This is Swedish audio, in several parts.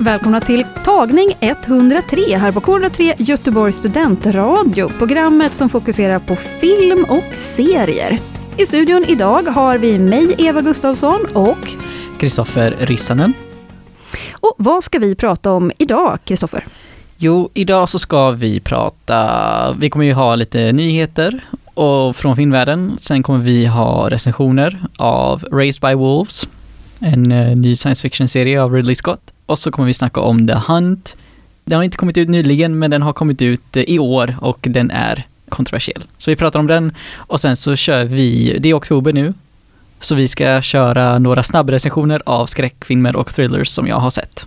Välkomna till tagning 103 här på K103 Göteborgs studentradio. Programmet som fokuserar på film och serier. I studion idag har vi mig, Eva Gustavsson och Kristoffer Rissanen. Och vad ska vi prata om idag, Kristoffer? Jo, idag så ska vi prata, vi kommer ju ha lite nyheter och från filmvärlden. Sen kommer vi ha recensioner av Raised by Wolves, en uh, ny science fiction-serie av Ridley Scott. Och så kommer vi snacka om The Hunt. Den har inte kommit ut nyligen, men den har kommit ut eh, i år och den är kontroversiell. Så vi pratar om den och sen så kör vi, det är oktober nu, så vi ska köra några snabbrecensioner av skräckfilmer och thrillers som jag har sett.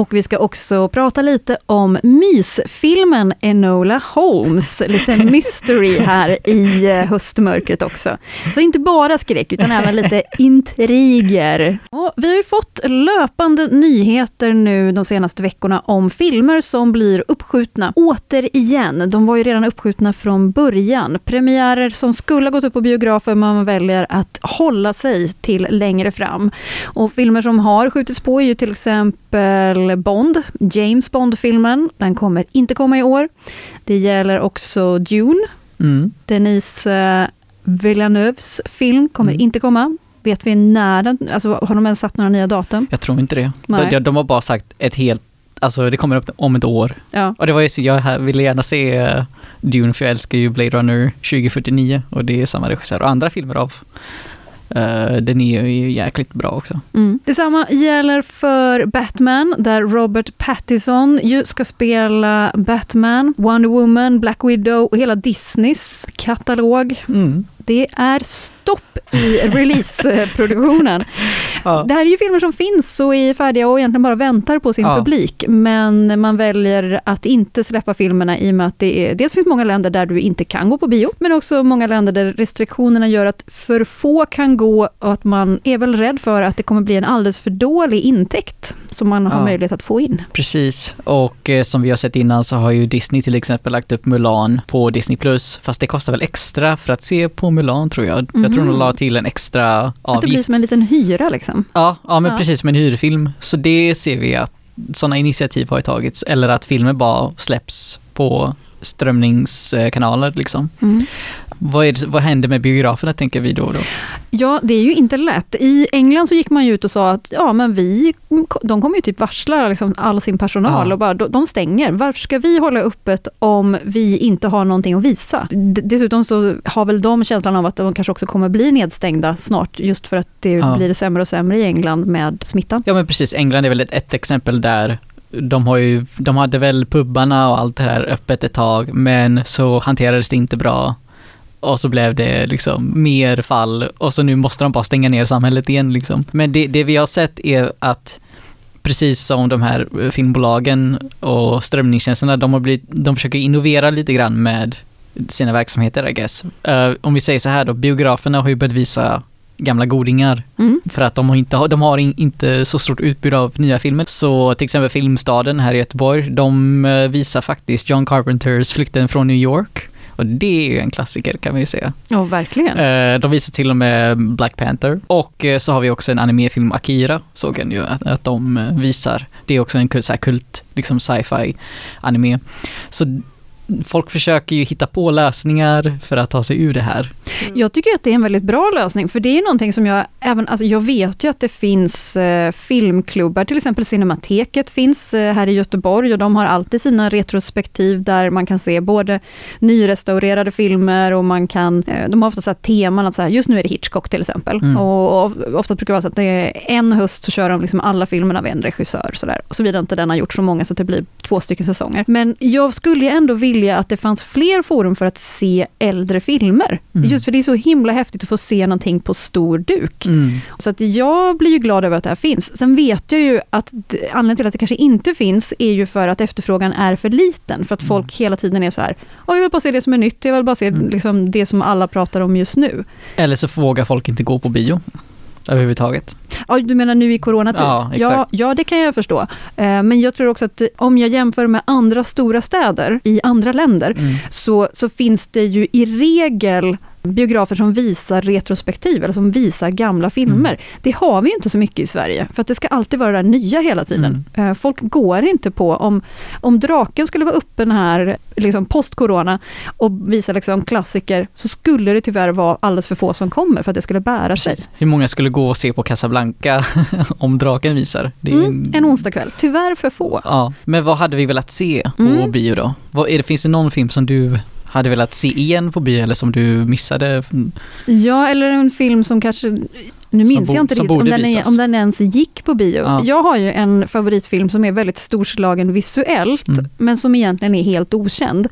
Och vi ska också prata lite om mysfilmen Enola Holmes, lite mystery här i eh, höstmörkret också. Så inte bara skräck, utan även lite intriger. Och vi har ju fått löpande nyheter nu de senaste veckorna om filmer som blir uppskjutna återigen. De var ju redan uppskjutna från början. Premiärer som skulle ha gått upp på biografer, men man väljer att hålla sig till längre fram. Och filmer som har skjutits på är ju till exempel Bond, James Bond-filmen. Den kommer inte komma i år. Det gäller också Dune. Mm. Denise uh, Villeneuves film kommer mm. inte komma. Vet vi när den, alltså har de ens satt några nya datum? Jag tror inte det. De, de har bara sagt ett helt, alltså det kommer upp om ett år. Ja. Och det var ju så, jag ville gärna se uh, Dune för jag älskar ju Blade Runner 2049 och det är samma regissör och andra filmer av den är ju jäkligt bra också. Mm. Detsamma gäller för Batman, där Robert Pattinson ju ska spela Batman, Wonder Woman, Black Widow och hela Disneys katalog. Mm. Det är stopp i releaseproduktionen. ja. Det här är ju filmer som finns och är färdiga och egentligen bara väntar på sin ja. publik. Men man väljer att inte släppa filmerna i och med att det är, dels finns många länder där du inte kan gå på bio, men också många länder där restriktionerna gör att för få kan gå och att man är väl rädd för att det kommer bli en alldeles för dålig intäkt som man har ja. möjlighet att få in. Precis, och eh, som vi har sett innan så har ju Disney till exempel lagt upp Mulan på Disney+, fast det kostar väl extra för att se på Mulan tror jag. Mm. Jag tror de la till en extra avgift. Att det blir som en liten hyra liksom? Ja, ja men ja. precis som en hyrfilm. Så det ser vi att sådana initiativ har tagits, eller att filmer bara släpps på strömningskanaler liksom. Mm. Vad, är det, vad händer med biograferna tänker vi då, då? Ja, det är ju inte lätt. I England så gick man ju ut och sa att ja, men vi, de kommer ju typ varsla liksom all sin personal ja. och bara, de stänger. Varför ska vi hålla öppet om vi inte har någonting att visa? Dessutom så har väl de känslan av att de kanske också kommer bli nedstängda snart, just för att det ja. blir sämre och sämre i England med smittan. Ja men precis, England är väl ett, ett exempel där de, har ju, de hade väl pubbarna och allt det här öppet ett tag, men så hanterades det inte bra. Och så blev det liksom mer fall och så nu måste de bara stänga ner samhället igen liksom. Men det, det vi har sett är att precis som de här filmbolagen och strömningstjänsterna, de, har blivit, de försöker innovera lite grann med sina verksamheter I guess. Uh, om vi säger så här då, biograferna har ju börjat visa gamla godingar. Mm. För att de har, inte, de har inte så stort utbud av nya filmer. Så till exempel Filmstaden här i Göteborg, de eh, visar faktiskt John Carpenters Flykten från New York. Och det är ju en klassiker kan vi ju säga. Ja, verkligen. Eh, de visar till och med Black Panther. Och eh, så har vi också en animefilm, Akira, såg jag ju att, att de visar. Det är också en så här kult, liksom sci-fi anime. Så folk försöker ju hitta på lösningar för att ta sig ur det här. Mm. Jag tycker att det är en väldigt bra lösning, för det är någonting som jag även, alltså jag vet ju att det finns eh, filmklubbar, till exempel Cinemateket finns eh, här i Göteborg och de har alltid sina retrospektiv där man kan se både nyrestaurerade filmer och man kan, eh, de har ofta så här teman att så här, just nu är det Hitchcock till exempel. Mm. Och, och, ofta brukar det vara så att det är en höst så kör de liksom alla filmerna av en regissör, så där. såvida inte den har gjort så många så att det blir två stycken säsonger. Men jag skulle ju ändå vilja vilja att det fanns fler forum för att se äldre filmer. Mm. Just för det är så himla häftigt att få se någonting på stor duk. Mm. Så att jag blir ju glad över att det här finns. Sen vet jag ju att anledningen till att det kanske inte finns är ju för att efterfrågan är för liten. För att Mm. folk hela tiden är så här, "Åh, jag vill bara se det som är nytt, jag vill bara se Mm. liksom, det som alla pratar om just nu. Eller så vågar folk inte gå på bio överhuvudtaget. Ja, du menar nu i coronatid? Ja, exakt. ja, ja, det kan jag förstå. Eh, Men jag tror också att om jag jämför med andra stora städer i andra länder, Mm. så, så finns det ju i regel biografer som visar retrospektiv, eller som visar gamla filmer. Mm. Det har vi ju inte så mycket i Sverige, för att det ska alltid vara det där nya hela tiden. Mm. Eh, Folk går inte på, om, om Draken skulle vara öppen här, liksom post-corona, och visa liksom klassiker, så skulle det tyvärr vara alldeles för få som kommer för att det skulle bära sig. Precis. Hur många skulle gå och se på Casablanca om draken visar? Mm, en onsdagkväll, tyvärr för få. Ja, men vad hade vi velat se på Mm. bio då? Vad är det, finns det någon film som du hade velat se igen på bio eller som du missade? Ja, eller en film som kanske... Nu minns bo- jag inte riktigt om den, är, om den ens gick på bio. Ja. Jag har ju en favoritfilm som är väldigt storslagen visuellt, Mm. men som egentligen är helt okänd.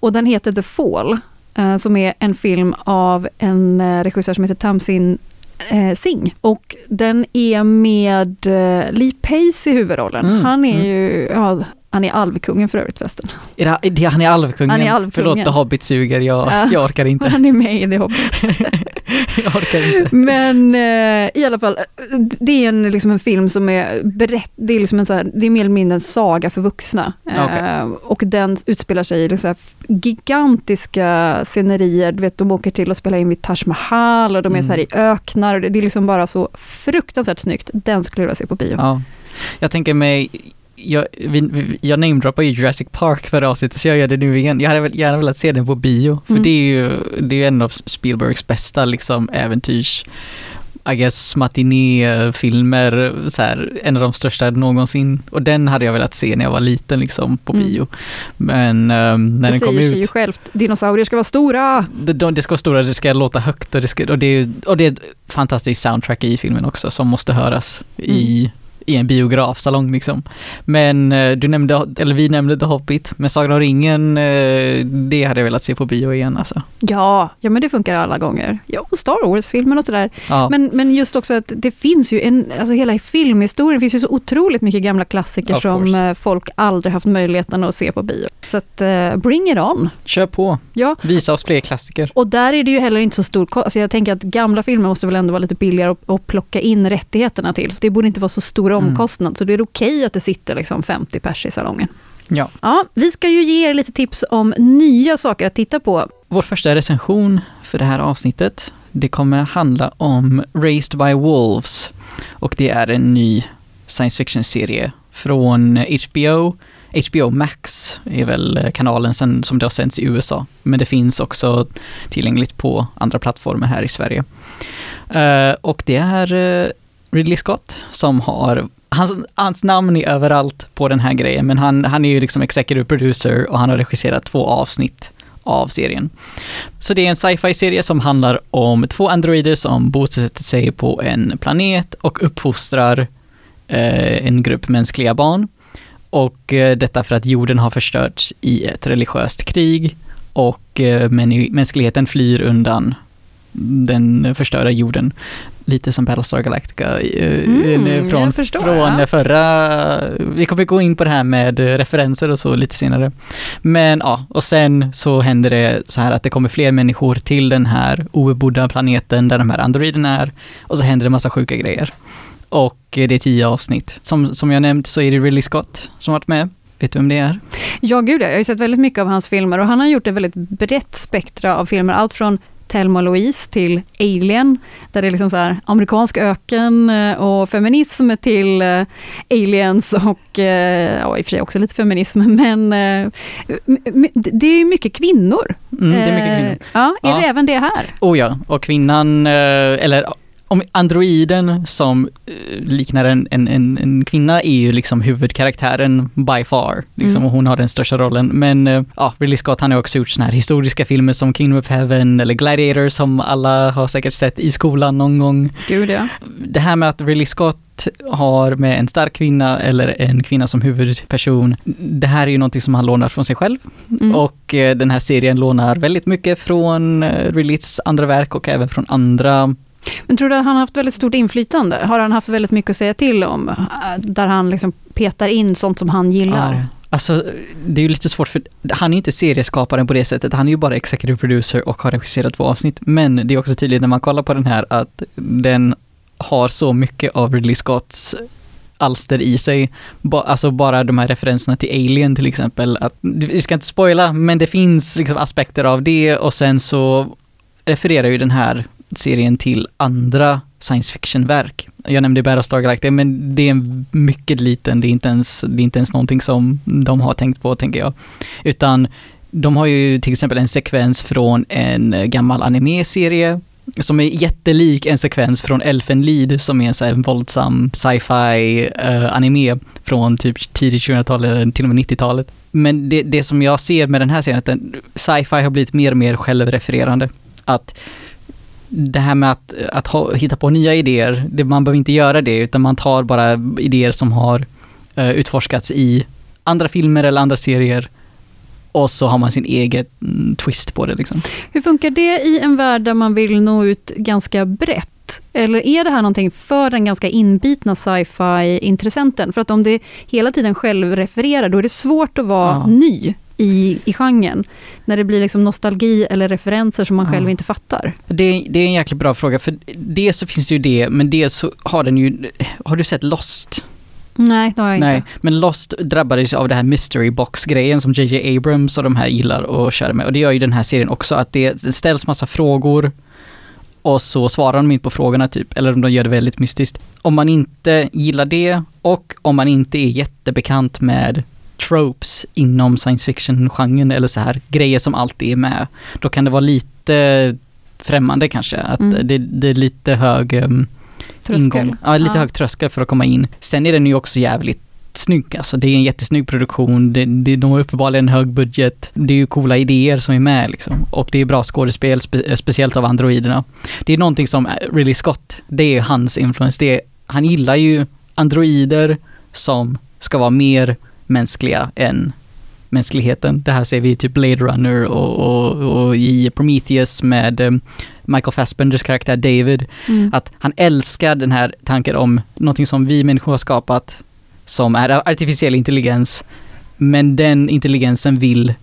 Och den heter The Fall, eh, som är en film av en eh, regissör som heter Tamsin eh, Singh. Och den är med eh, Lee Pace i huvudrollen. Mm, Han är mm. ju, ja, han är alvkungen för övrigt förresten. Är det, han är alvkungen? Han är alvkungen. Förlåt, The Hobbit suger. Jag, Ja. jag orkar inte. Han är med i The Hobbit. jag orkar inte. Men eh, i alla fall, eh, det är en, liksom en film som är berätt, det är, liksom en så här, det är mer eller mindre en saga för vuxna. Eh, Okej. och den utspelar sig i liksom gigantiska scenerier, du vet de åker till och spelar in vid Taj Mahal och de är så här i öknar. Det är liksom bara så fruktansvärt snyggt. Den skulle jag vilja se på bio. Ja. Jag tänker mig, jag, vi, jag namedroppade ju Jurassic Park förra avsnittet så jag gör det nu igen. Jag hade väl gärna velat se den på bio. För Mm. det är ju det är en av Spielbergs bästa liksom äventyrs I guess matinéfilmer, så här, en av de största någonsin. Och den hade jag velat se när jag var liten liksom på Mm. bio. Men ehm, när det den kom säger sig ju ut, självt, dinosaurier ska vara stora! det, de- det ska vara stora, det ska låta högt och det, ska, och det, och det är ett fantastiskt soundtrack i filmen också som måste höras i, i en biografsalong liksom. Men eh, du nämnde, eller vi nämnde The Hobbit, men Sagan om ringen, eh, det hade jag velat se på bio igen alltså. Ja, ja men det funkar alla gånger. Ja, och Star Wars-filmen och sådär. Ja, Men, men just också att det finns ju en, alltså hela filmhistorien finns ju så otroligt mycket gamla klassiker Of som course. eh, folk aldrig haft möjligheten att se på bio. Så att, bring it on! kör på, Ja, visa oss fler klassiker. och där är det ju heller inte så stor ko- alltså Jag tänker att gamla filmer måste väl ändå vara lite billigare att, plocka in rättigheterna till. Det borde inte vara så stor Mm. omkostnad, så det är okej att det sitter liksom 50 pers i salongen. Ja. Ja, vi ska ju ge er lite tips om nya saker att titta på. Vår första recension för det här avsnittet, det kommer handla om Raised by Wolves. Och det är en ny science fiction-serie från HBO. HBO Max är väl kanalen sen som det har sänds i USA. Men det finns också tillgängligt på andra plattformar här i Sverige. Eh, och det är eh, Ridley Scott som har Hans, hans namn är överallt på den här grejen, men han, han är ju liksom executive producer och han har regisserat två avsnitt av serien. Så det är en sci-fi-serie som handlar om två androider som bosätter sig på en planet och uppfostrar eh, en grupp mänskliga barn. Och eh, detta för att jorden har förstörts i ett religiöst krig och eh, mänskligheten flyr undan den förstörda jorden. Lite som Battlestar Galactica eh, Mm, eh, från, förstår, från ja. förra... Vi kommer gå in på det här med referenser och så lite senare. Men ja, och sen så händer det så här att det kommer fler människor till den här obebodda planeten där de här androiderna är. Och så händer det massa sjuka grejer. Och det är tio avsnitt. Som, som jag nämnt så är det Ridley Scott som varit med. Vet du vem det är? Ja, gud ja. Jag har ju sett väldigt mycket av hans filmer och han har gjort ett väldigt brett spektra av filmer. Allt från Thelma Louise till Alien, där det är liksom så här amerikansk öken eh, och feminism till eh, aliens och, eh, ja i och för sig också lite feminism, men det är ju mycket kvinnor. Mm, det är mycket kvinnor. Ja, är Ja. det även det här? Oh ja, och kvinnan, eller om androiden som eh, liknar en, en, en, kvinna är ju liksom huvudkaraktären by far. Liksom, Mm. och hon har den största rollen. Men eh, ja, Ridley Scott han har också gjort såna här historiska filmer som Kingdom of Heaven eller Gladiator som alla har säkert sett i skolan någon gång. Gud ja. Det här med att Ridley Scott har med en stark kvinna eller en kvinna som huvudperson. Det här är ju någonting som han lånar från sig själv. Mm. Och eh, den här serien lånar väldigt mycket från eh, Ridleys andra verk och även från andra men tror du att han har haft väldigt stort inflytande? Har han haft väldigt mycket att säga till om? Äh, där han liksom petar in sånt som han gillar? Ja. Alltså, det är ju lite svårt för han är ju inte serieskaparen på det sättet. Han är ju bara executive producer och har regisserat två avsnitt. Men det är också tydligt när man kollar på den här att den har så mycket av Ridley Scotts alster i sig. Ba, alltså bara de här referenserna till Alien till exempel. Att, vi ska inte spoila, men det finns liksom aspekter av det och sen så refererar ju den här serien till andra science fiction-verk. Jag nämnde Battlestar Galactica, men det är en mycket liten, det är, inte ens, det är inte ens någonting som de har tänkt på, tänker jag. Utan de har ju till exempel en sekvens från en gammal anime-serie som är jättelik en sekvens från Elfenlid, som är en så här våldsam sci-fi uh, anime från typ tidigt 2000-tal eller till och med 90-talet. Men det, det som jag ser med den här serien är att sci-fi har blivit mer och mer självrefererande. Att det här med att, att ha, hitta på nya idéer, det, man behöver inte göra det utan man tar bara idéer som har eh, utforskats i andra filmer eller andra serier och så har man sin egen mm, twist på det liksom. Hur funkar det i en värld där man vill nå ut ganska brett? Eller är det här någonting för den ganska inbitna sci-fi-intressenten? För att om det hela tiden självrefererar, då är det svårt att vara Ja. ny i, i genren. När det blir liksom nostalgi eller referenser som man Ja. själv inte fattar. Det, det är en jäkligt bra fråga, för dels så finns det ju det, men dels så har den ju, har du sett Lost? Nej, det har jag Nej, inte. men Lost drabbades av det här mystery box-grejen som JJ Abrams och de här gillar att köra med. Och det gör ju den här serien också, att det ställs massa frågor och så svarar de inte på frågorna typ, eller om de gör det väldigt mystiskt. Om man inte gillar det och om man inte är jättebekant med tropes inom science fiction-genren eller så här grejer som alltid är med, då kan det vara lite främmande kanske. Att Mm. det, det är lite hög um, ingång. Ja, lite Ja. hög tröskel för att komma in. Sen är den ju också jävligt snygg, alltså det är en jättesnygg produktion, det, det, de har uppenbarligen en hög budget, det är ju coola idéer som är med liksom. Och det är bra skådespel, spe, speciellt av androiderna. Det är någonting som Ridley Scott, det är hans influens, det är, han gillar ju androider som ska vara mer mänskliga än mänskligheten. Det här ser vi i typ Blade Runner och, och, och i Prometheus med eh, Michael Fassbenders karaktär David. Mm. Att han älskar den här tanken om någonting som vi människor har skapat, som är artificiell intelligens, men den intelligensen vill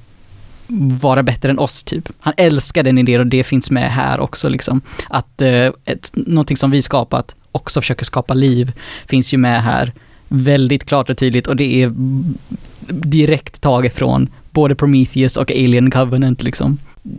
vara bättre än oss typ. Han älskar den idén och det finns med här också liksom. Att eh, ett, någonting som vi skapat också försöker skapa liv finns ju med här väldigt klart och tydligt och det är direkt taget från både Prometheus och Alien Covenant liksom.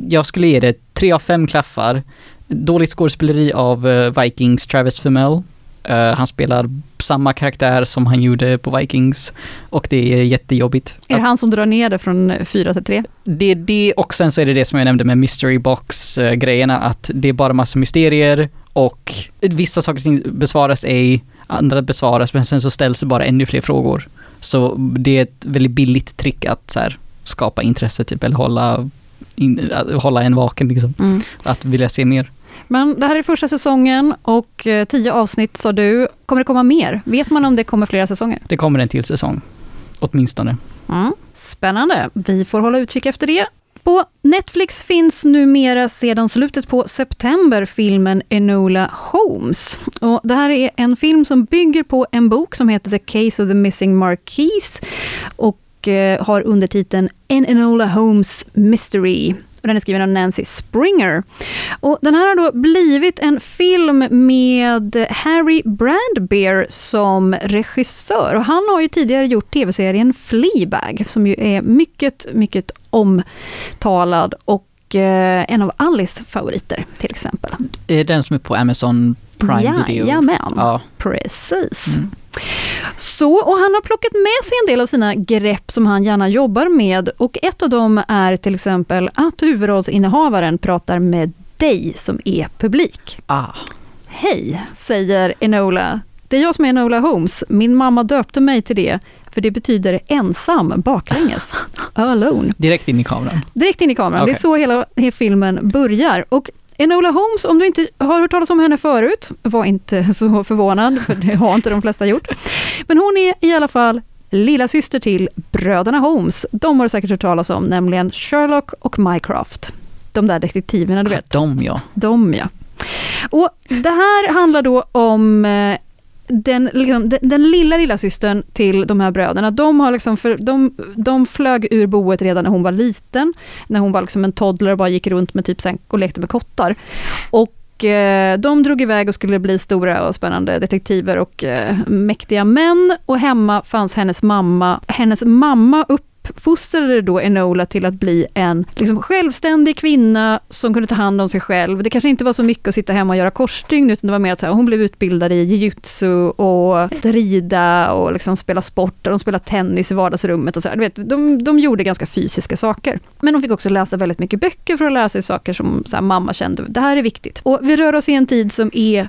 Jag skulle ge det tre av fem klaffar. Dåligt skådespeleri av eh, Vikings Travis Fimmel. Eh, han spelar samma karaktär som han gjorde på Vikings och det är jättejobbigt. Är det han som drar ner det från fyra till tre? Det är det och sen så är det det som jag nämnde med mystery box eh, grejerna att det är bara massa mysterier och vissa saker besvaras ej, andra besvaras men sen så ställs det bara ännu fler frågor. Så det är ett väldigt billigt trick att så här, skapa intresse typ eller hålla, in, hålla en vaken liksom. Mm. Att vilja se mer. Men det här är första säsongen och eh, tio avsnitt sa du. Kommer det komma mer? Vet man om det kommer flera säsonger? Det kommer en till säsong. Åtminstone. Mm. Spännande. Vi får hålla utkik efter det. På Netflix finns numera sedan slutet på september filmen Enola Holmes. Och det här är en film som bygger på en bok som heter The Case of the Missing Marquise och eh, har undertiteln An Enola Holmes Mystery. Och den är skriven av Nancy Springer. Och den här har då blivit en film med Harry Brandbeer som regissör. Och han har ju tidigare gjort tv-serien Fleabag, som ju är mycket, mycket omtalad och eh, en av Alice favoriter till exempel. Är den som är på Amazon Prime Video? Jajamän, Ja. precis. Mm. Så, och han har plockat med sig en del av sina grepp som han gärna jobbar med och ett av dem är till exempel att huvudrollsinnehavaren pratar med dig som är publik. Ah. Hej, säger Enola. Det är jag som är Enola Holmes. Min mamma döpte mig till det, för det betyder ensam baklänges. Alone. Direkt in i kameran. Direkt in i kameran. Okej. Det är så hela, hela filmen börjar. Och Enola Holmes, om du inte har hört talas om henne förut, var inte så förvånad, för det har inte de flesta gjort. Men hon är i alla fall lilla syster till bröderna Holmes. De har du säkert hört talas om, nämligen Sherlock och Mycroft. De där detektiverna, du vet. De ja. De ja. Och det här handlar då om eh, den, liksom, den, den lilla, lilla systern till de här bröderna. De, har liksom för, de, de flög ur boet redan när hon var liten, när hon var liksom en toddler och bara gick runt med typ sen, och lekte med kottar. Och eh, de drog iväg och skulle bli stora och spännande detektiver och eh, mäktiga män. Och hemma fanns hennes mamma. Hennes mamma uppfostrade då Enola till att bli en liksom, självständig kvinna som kunde ta hand om sig själv. Det kanske inte var så mycket att sitta hemma och göra korsstygn, utan det var mer att så här, hon blev utbildad i jujutsu och rida och liksom spela sport, och de spelade tennis i vardagsrummet och så här. Du vet, de, de gjorde ganska fysiska saker. Men hon fick också läsa väldigt mycket böcker för att lära sig saker som så här, mamma kände, det här är viktigt. Och vi rör oss i en tid som är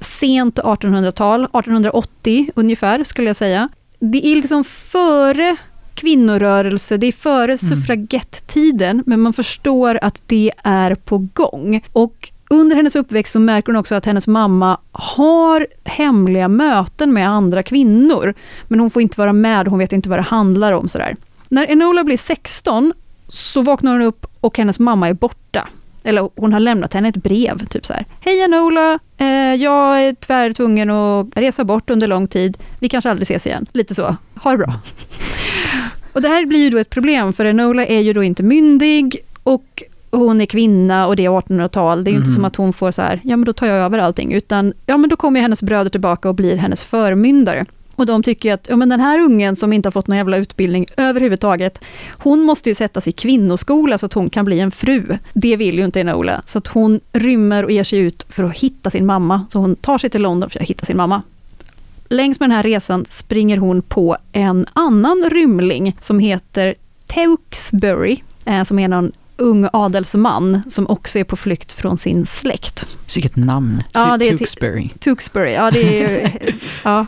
sent 1800-tal, 1880 ungefär skulle jag säga. Det är liksom före kvinnorörelse, det är före suffragettiden, men man förstår att det är på gång. Och under hennes uppväxt så märker hon också att hennes mamma har hemliga möten med andra kvinnor, men hon får inte vara med, hon vet inte vad det handlar om. Sådär. När Enola blir 16 så vaknar hon upp och hennes mamma är borta. Eller hon har lämnat henne ett brev, typ så här. Hej Enola, eh, jag är tyvärr tvungen att resa bort under lång tid. Vi kanske aldrig ses igen. Lite så. Ha det bra. Och det här blir ju då ett problem, för Enola är ju då inte myndig och hon är kvinna och det är 1800-tal. Det är ju inte Mhm. som att hon får så här, ja men då tar jag över allting, utan ja men då kommer ju hennes bröder tillbaka och blir hennes förmyndare. Och de tycker att, ja men den här ungen som inte har fått någon jävla utbildning överhuvudtaget, hon måste ju sättas i kvinnoskola så att hon kan bli en fru. Det vill ju inte Enola, så att hon rymmer och ger sig ut för att hitta sin mamma. Så hon tar sig till London för att hitta sin mamma. Längs med den här resan springer hon på en annan rymling som heter Tewksbury, eh, som är någon ung adelsman som också är på flykt från sin släkt. Vilket namn. Ja, det är Tewksbury. Tewksbury, ja det är ja,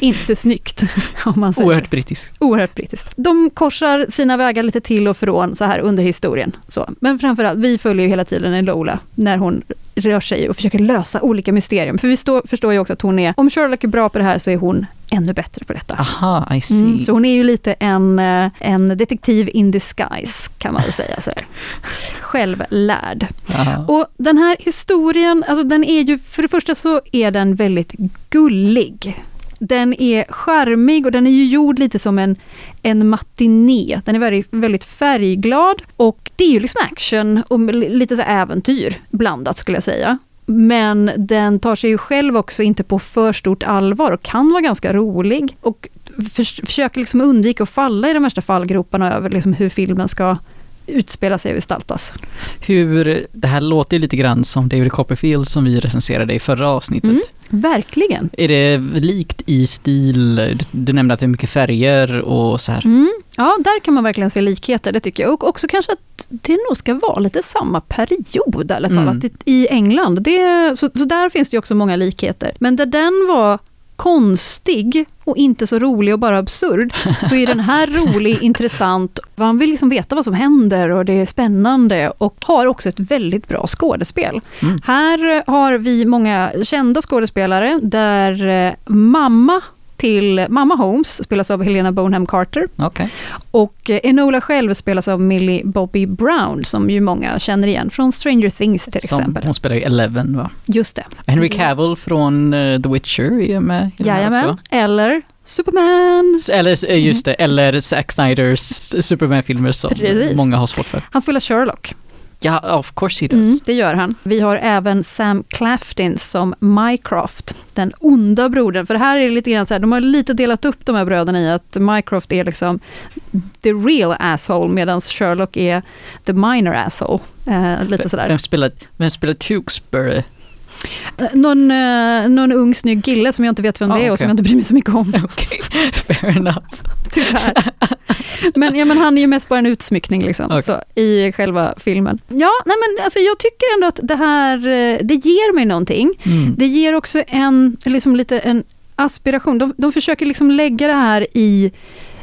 inte snyggt om man säger. Oerhört brittiskt. Oerhört brittiskt. De korsar sina vägar lite till och från så här under historien. Så. Men framförallt, vi följer ju hela tiden Enola när hon rör sig och försöker lösa olika mysterium. För vi stå, förstår ju också att hon är, om Sherlock är bra på det här så är hon ännu bättre på detta. Aha, I see. Mm, så hon är ju lite en, eh, en detektiv in disguise, kan man väl säga. Så här. Självlärd. Aha. Och den här historien, alltså den är ju, för det första så är den väldigt gullig. Den är charmig och den är ju gjord lite som en, en matiné. Den är väldigt, väldigt färgglad och det är ju liksom action och lite så äventyr blandat skulle jag säga. Men den tar sig ju själv också inte på för stort allvar och kan vara ganska rolig. Och för, försöker liksom undvika att falla i de värsta fallgroparna över liksom hur filmen ska utspela sig och gestaltas. Hur, det här låter ju lite grann som David Copperfield som vi recenserade i förra avsnittet. Mm. Verkligen. Är det likt i stil, du, nämnde att det är mycket färger och så här. Mm. Ja, där kan man verkligen se likheter, det tycker jag. Och också kanske att det nog ska vara lite samma period, ärligt Mm. talat, i- England. Det, så, så där finns det också många likheter. Men där den var konstig och inte så rolig och bara absurd, så är den här rolig, intressant. Man vill liksom veta vad som händer och det är spännande och har också ett väldigt bra skådespel. Mm. Här har vi många kända skådespelare där eh, mamma till Mamma Holmes spelas av Helena Bonham Carter Okej. och eh, Enola själv spelas av Millie Bobby Brown som ju många känner igen från Stranger Things till Som exempel. hon spelar i Eleven va? Just det. Henry Cavill från eh, The Witcher är med i Jajamän. Eller Superman. Eller eh, just det, eller Zack Snyders Superman-filmer som Precis. många har svårt för. Han spelar Sherlock. Ja, of course he does. Mm, det gör han. Vi har även Sam Claflin som Mycroft, den onda brodern. För här är det lite grann så här, de har lite delat upp de här bröderna i att Mycroft är liksom the real asshole, medan Sherlock är the minor asshole. Eh, lite sådär. Vem spelar, vem spelar Tewksbury? Eh, Någon, eh, någon ung snygg kille som jag inte vet vem Ah, det är och som jag inte bryr mig så mycket om, Okej, fair enough. tyvärr. men, ja, men han är ju mest bara en utsmyckning liksom, Okej. så, i själva filmen. Ja, nej men alltså jag tycker ändå att det här, eh, det ger mig någonting. Mm. Det ger också en, liksom lite en aspiration. De, de försöker liksom lägga det här i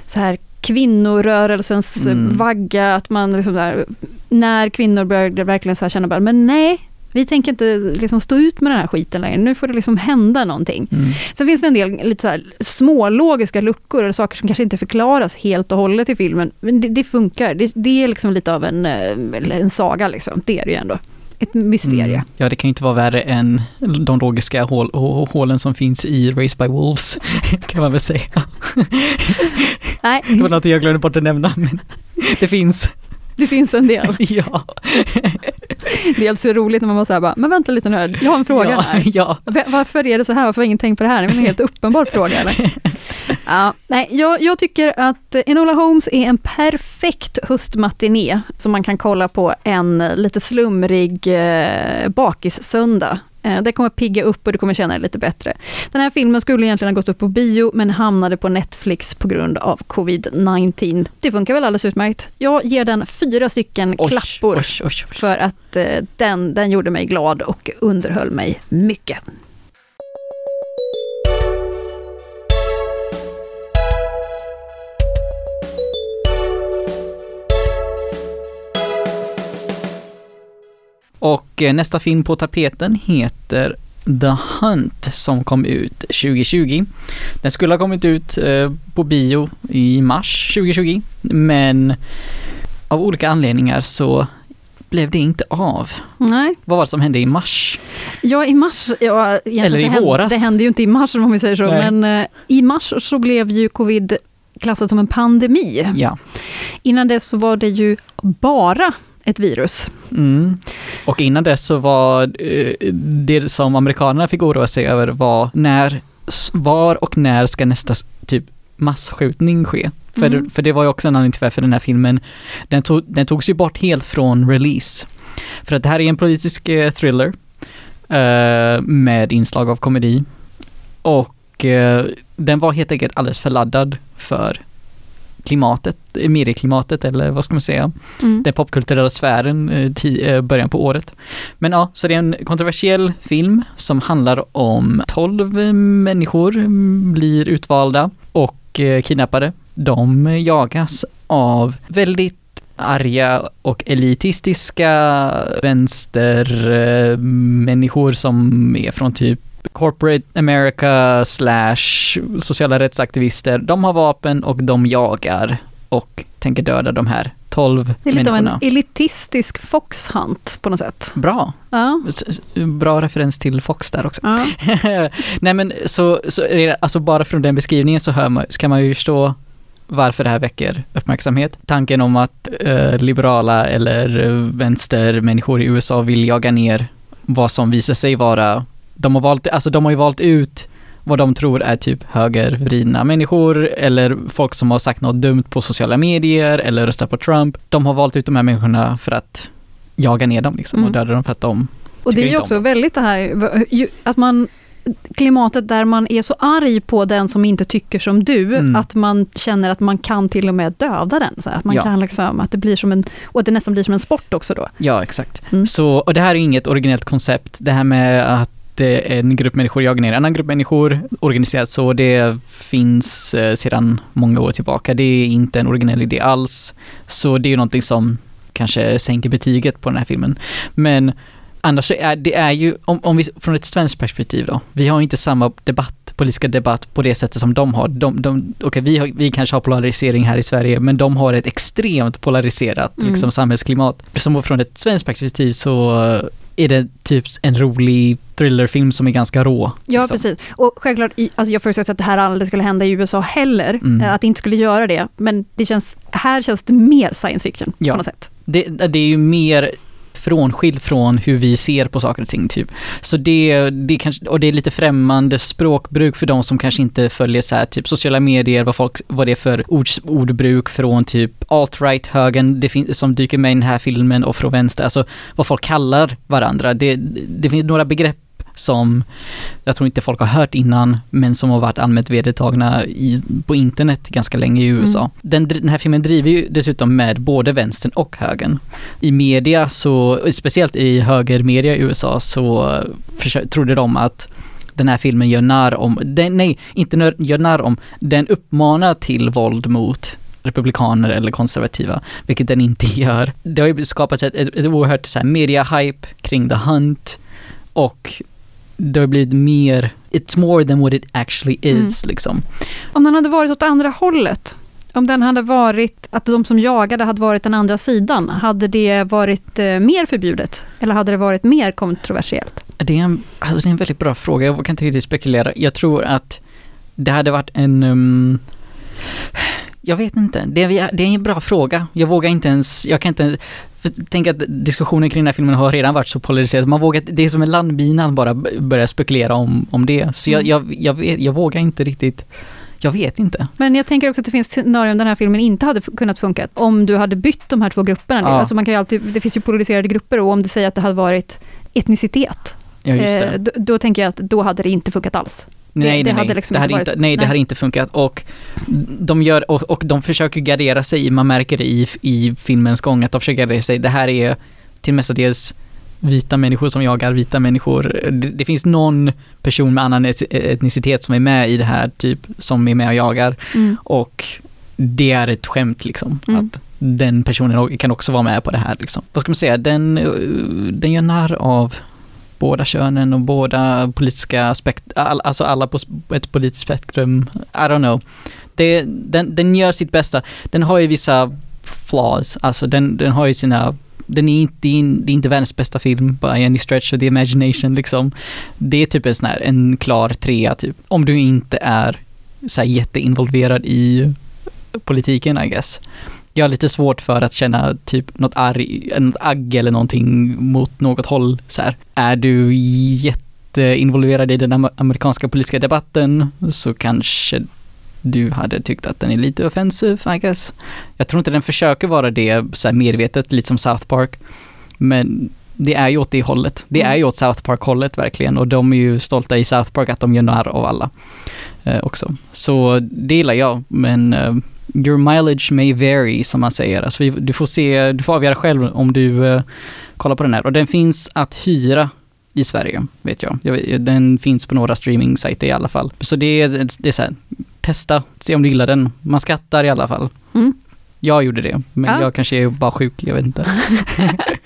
så här kvinnorörelsens Mm. vagga, att man liksom där, när kvinnor börjar verkligen så här känna bara, men nej, vi tänker inte liksom stå ut med den här skiten längre, nu får det liksom hända någonting. Mm. Sen finns det en del lite så här smålogiska luckor, eller saker som kanske inte förklaras helt och hållet i filmen, men det, det funkar. Det, det är liksom lite av en, eh, en saga, liksom. det är det ju ändå. Ett mysterie. Mm. Ja, det kan ju inte vara värre än de logiska hål, hå- hålen som finns i Race by Wolves, kan man väl säga. Nej, Det var något jag glömde bort att nämna, men det finns. det finns en del. Ja. Det är alltså roligt när man bara säger bara, men vänta lite nu här, jag har en fråga ja, här. Ja. Varför är det så här? Varför har ingen tänkt på det här? Det är en helt uppenbar fråga eller? Ja, nej, jag, jag tycker att Enola Holmes är en perfekt höstmatiné som man kan kolla på en lite slumrig eh, bakissöndag. Eh, det kommer pigga upp och du kommer känna dig lite bättre. Den här filmen skulle egentligen ha gått upp på bio men hamnade på Netflix på grund av covid-19. Det funkar väl alldeles utmärkt. Jag ger den fyra stycken Oj, klappor oj, oj, för att eh, den, den gjorde mig glad och underhöll mig mycket. Och eh, nästa film på tapeten heter The Hunt som kom ut 2020. Den skulle ha kommit ut eh, på bio i mars 2020, men av olika anledningar så blev det inte av. Nej, Vad var det som hände i mars? ja i mars, ja, Eller i hände, våras. det hände ju inte i mars om vi säger så, Nej. men eh, i mars så blev ju covid klassat som en pandemi. Ja. Innan dess så var det ju bara ett virus. Mm. Och innan dess så var eh, det som amerikanerna fick oroa sig över var när, var och när ska nästa typ massskjutning ske? För, Mm. för det var ju också en anledning till varför den här filmen, den, tog, den togs ju bort helt från release. För att det här är en politisk eh, thriller eh, med inslag av komedi. Och den var helt enkelt alldeles för laddad för klimatet, medieklimatet eller vad ska man säga Mm. den popkulturella sfären eh, ti- eh, början på året. Men ja, så det är en kontroversiell film som handlar om 12 eh, människor blir utvalda och eh, kidnappade. De jagas av väldigt arga och elitistiska vänstermänniskor som är från typ corporate America slash sociala rättsaktivister. De har vapen och de jagar och tänker döda de här 12 Det är lite av en elitistisk foxhunt på något sätt. Bra. Ja. Bra referens till Fox där också. ja. Nej men så, så alltså bara från den beskrivningen så, hör man, så kan man ju förstå varför det här väcker uppmärksamhet. Tanken om att eh, liberala eller eh, vänstermänniskor i USA vill jaga ner vad som visar sig vara, de har valt, alltså de har ju valt ut vad de tror är typ högervridna människor eller folk som har sagt något dumt på sociala medier eller röstat på Trump. De har valt ut de här människorna för att jaga ner dem liksom och Mm. döda dem för att de Och det är ju också väldigt det här, att man klimatet där man är så arg på den som inte tycker som du, Mm. att man känner att man kan till och med döda den. Så att man Ja. kan liksom, att det blir som en, och att det nästan blir som en sport också då. Ja, exakt. Mm. Så, och det här är inget originellt koncept. Det här med att det är en grupp människor jagar ner en annan grupp människor organiserat så, det finns eh, sedan många år tillbaka. Det är inte en originell idé alls. Så det är ju någonting som kanske sänker betyget på den här filmen. Men annars så är det är ju, om, om vi, från ett svenskt perspektiv då, vi har inte samma debatt, politiska debatt på det sättet som de har. De, de, okej, vi, har, vi kanske har polarisering här i Sverige, men de har ett extremt polariserat Mm. liksom, samhällsklimat. Som från ett svenskt perspektiv så är det typ en rolig thrillerfilm som är ganska rå. Ja, liksom. precis. Och självklart, alltså jag förutsätter att det här aldrig skulle hända i USA heller, Mm. eh, att det inte skulle göra det. Men det känns, här känns det mer science fiction Ja. på något sätt. Det, det är ju mer frånskild från hur vi ser på saker och ting typ. Så det, det kanske, och det är lite främmande språkbruk för de som kanske inte följer så här typ sociala medier, vad folk, vad det är för ord, ordbruk från typ alt-right högen det fin, som dyker med i den här filmen och från vänster, alltså vad folk kallar varandra. Det, det finns några begrepp som jag tror inte folk har hört innan, men som har varit allmänt vedertagna i, på internet ganska länge i USA. Mm. Den, den här filmen driver ju dessutom med både vänstern och högern. I media så, speciellt i högermedia i USA så försö- trodde de att den här filmen gör narr om, den, nej, inte nör, gör narr om, den uppmanar till våld mot republikaner eller konservativa, vilket den inte gör. Det har ju skapats ett, ett, ett oerhört så här, media-hype kring The Hunt och det har blivit mer, it's more than what it actually is liksom. Om den hade varit åt andra hållet, om den hade varit, att de som jagade hade varit den andra sidan, hade det varit eh, mer förbjudet? Eller hade det varit mer kontroversiellt? Det är, en, alltså det är en väldigt bra fråga, jag kan inte riktigt spekulera. Jag tror att det hade varit en... Um, jag vet inte, det är, det är en bra fråga. Jag vågar inte ens, jag kan inte för tänk att diskussionen kring den här filmen har redan varit så polariserad. Man vågar, det är som en landmina att bara börja spekulera om, om det. Så jag, jag, jag, vet, jag vågar inte riktigt jag vet inte. Men jag tänker också att det finns scenarion där den här filmen inte hade kunnat funka. Om du hade bytt de här två grupperna. Ja. Alltså man kan ju alltid, det finns ju polariserade grupper och om det säger att det hade varit etnicitet. Ja. Eh, då, då tänker jag att då hade det inte funkat alls. Nej, det nej, nej. hade liksom det inte hade varit- inte, nej, det nej. hade inte funkat. Och de, gör, och, och de försöker gardera sig, man märker det i, i filmens gång, att de försöker gardera sig. Det här är till mestadels vita människor som jagar vita människor. Det, det finns någon person med annan et- etnicitet som är med i det här, typ, som är med och jagar. Mm. Och det är ett skämt liksom. Mm. Att den personen kan också vara med på det här liksom. Vad ska man säga, den, eh, den gör narr av båda könen och båda politiska aspekter, all, alltså alla på ett politiskt spektrum. I don't know. Det, den, den gör sitt bästa. Den har ju vissa flaws, alltså den, den har ju sina den är inte, det är det är inte världens bästa film by any stretch of the imagination liksom. Det är typ en sån här, en klar trea typ. Om du inte är så här jätteinvolverad i politiken I guess. Jag har lite svårt för att känna typ något arg, något agg eller någonting mot något håll så här. Är du jätteinvolverad i den am- amerikanska politiska debatten så kanske du hade tyckt att den är lite offensiv, I guess. Jag tror inte den försöker vara det så här medvetet, lite som South Park. Men det är ju åt det hållet. Det är ju åt South Park-hållet verkligen och de är ju stolta i South Park att de gör narr av alla eh, också. Så det gillar jag, men eh, your mileage may vary som man säger. Alltså vi, du får se, du får avgöra själv om du eh, kollar på den här. Och den finns att hyra i Sverige, vet jag. den finns på några streaming-sajter i alla fall. Så det är, det är så här, testa, se om du gillar den. Man skattar i alla fall. Mm. Jag gjorde det, men Ja. jag kanske är bara sjuk, jag vet inte.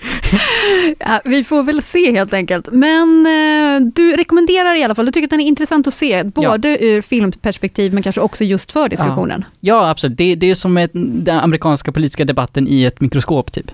Ja, vi får väl se helt enkelt. Men eh, du rekommenderar i alla fall, du tycker att den är intressant att se, både ur filmperspektiv men kanske också just för diskussionen. Ja, absolut. Det, det är som ett, den amerikanska politiska debatten i ett mikroskop, typ.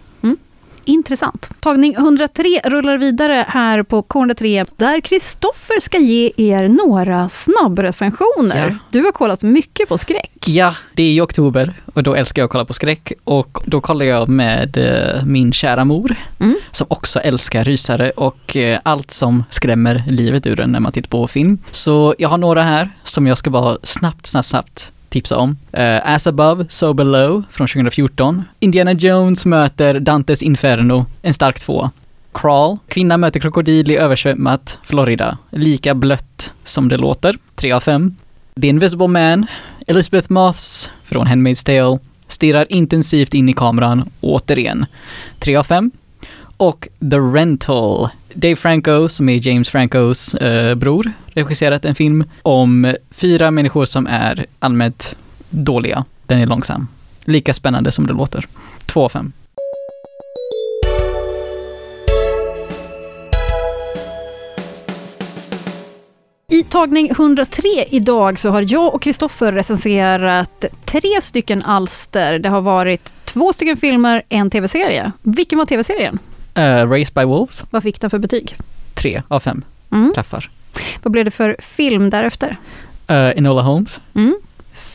Intressant. Tagning 103 rullar vidare här på K103 där Kristoffer ska ge er några snabbrecensioner. Ja. Du har kollat mycket på skräck. Ja, det är i oktober och då älskar jag att kolla på skräck och då kollar jag med eh, min kära mor Mm. som också älskar rysare och eh, allt som skrämmer livet ur en när man tittar på film. Så jag har några här som jag ska bara snabbt, snabbt, snabbt tipsa om. Uh, As above, so below från 2014. Indiana Jones möter Dantes Inferno, en stark två. Crawl, kvinna möter krokodil i översvämmat Florida. Lika blött som det låter, 3 av 5. The Invisible Man, Elizabeth Moths från Handmaid's Tale, stirrar intensivt in i kameran, återigen, 3 av 5. Och The Rental, Dave Franco, som är James Francos eh, bror, regisserat en film om fyra människor som är allmänt dåliga. Den är långsam. Lika spännande som det låter. 2 av 5. I tagning 103 idag så har jag och Kristoffer recenserat tre stycken alster. Det har varit två stycken filmer, en tv-serie. Vilken var tv-serien? Uh, Race by Wolves, Vad fick den för betyg? 3 av 5. Mm. Träffar. Vad blev det för film därefter? Uh, Enola Holmes, Mm.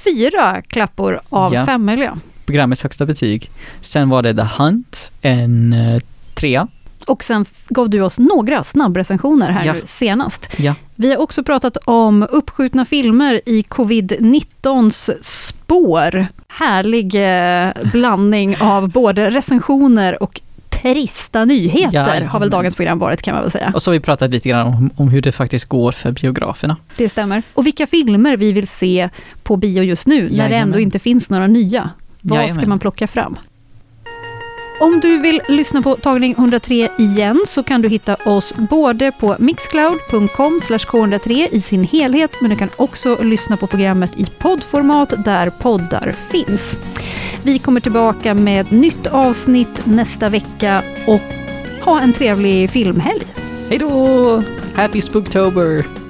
Fyra klappor av Ja. fem möjliga. programmets högsta betyg. Sen var det The Hunt, en uh, trea. Och sen gav du oss några snabbrecensioner här Ja. nu senast. Ja. Vi har också pratat om uppskjutna filmer i covid-19s spår. Härlig eh, blandning av både recensioner och trista nyheter Jajamän. har väl dagens program varit kan man väl säga. Och så har vi pratat lite grann om, om hur det faktiskt går för biograferna. Det stämmer. Och vilka filmer vi vill se på bio just nu, när det Jajamän. ändå inte finns några nya. Vad ska Jajamän. man plocka fram? Om du vill lyssna på tagning 103 igen så kan du hitta oss både på mixcloud.com k103 i sin helhet, men du kan också lyssna på programmet i poddformat där poddar finns. Vi kommer tillbaka med ett nytt avsnitt nästa vecka och ha en trevlig filmhelg. Hej då! Happy Spooktober!